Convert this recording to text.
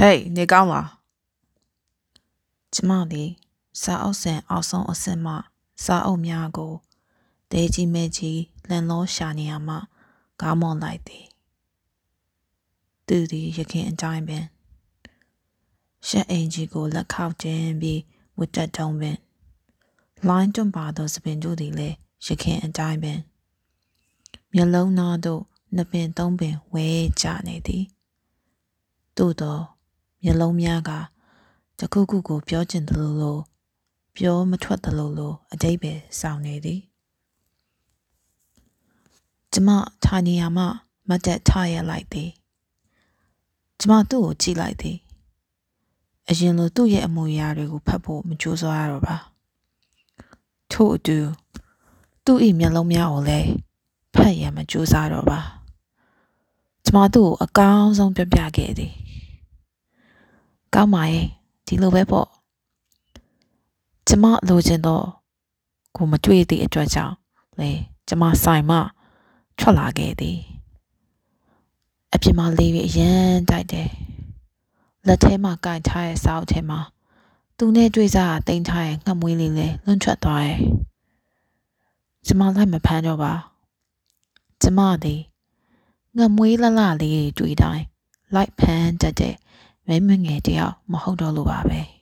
ဟေးနေကောင်းလားကျမသည်စာအုပ်စင်အောက်ဆုံးအဆင့်မှစာအုပ်များကိုဒဲကြီးမဲကြီးလန်လောရှာနေရမှကားမောင်းလိုက်သည်သူသည်ရခင်အတိုင်းပင်ရှက်အင်ကြီးကိုလက်ခောက်ခြင်းပြီးဝတ်တက်တုံးပင်လိုင်းတွန့်ပါသောစပင်တို့သည်လည်းရခင်အတိုင်းပင်မျက်လုံးသားတို့နှစ်ပင်သုံးပင်ဝဲကြနေသည်သို့သော မျက်လုံးများကတခုခုကိုပြောချင်သလိုလိုပြောမထွက်သလိုလိုအတိတ်ပဲစောင့်နေသည်ကျမထိုင်နေရမှမတ်တက်ထရလိုက်သည်ကျမသူ့ကိုကြည့်လိုက်သည်အရင်လိုသူ့ရဲ့အမူအရာတွေကိုဖတ်ဖို့မကြိုးစားရတော့ပါထို့အတူသူ့၏မျက်လုံးများကိုလည်းဖတ်ရမကြိုးစားတော့ပါကျမသူ့ကိုအကောင်းဆုံးပြပြခဲ့သည် ကောင်းပါရဲ့ဒီလိုပဲပေါ့ကျမလိုချင်တော့ကိုမတွေ့သည့်အတွက်ကြောင့်လေကျမဆိုင်မှထွက်လာခဲ့သည်အပြင်မှာလေပြီးအရန်တိုက်တယ်လက်ထဲမှာကင်ထားတဲ့စောက်ထဲမှာသူနဲ့တွေ့စားတိန်ထားရဲ့ငှက်မွေးလေးလဲလွန့်ထွက်သွားတယ်ကျမလိုက်မဖမ်းတော့ပါကျမသည်ငှက်မွေးလလလေးတွေ့တိုင်းလိုက်ဖမ်းတတ်တဲ့ မဲမငယ်တယောက်မဟုတ်တော့လို့ပါပဲ။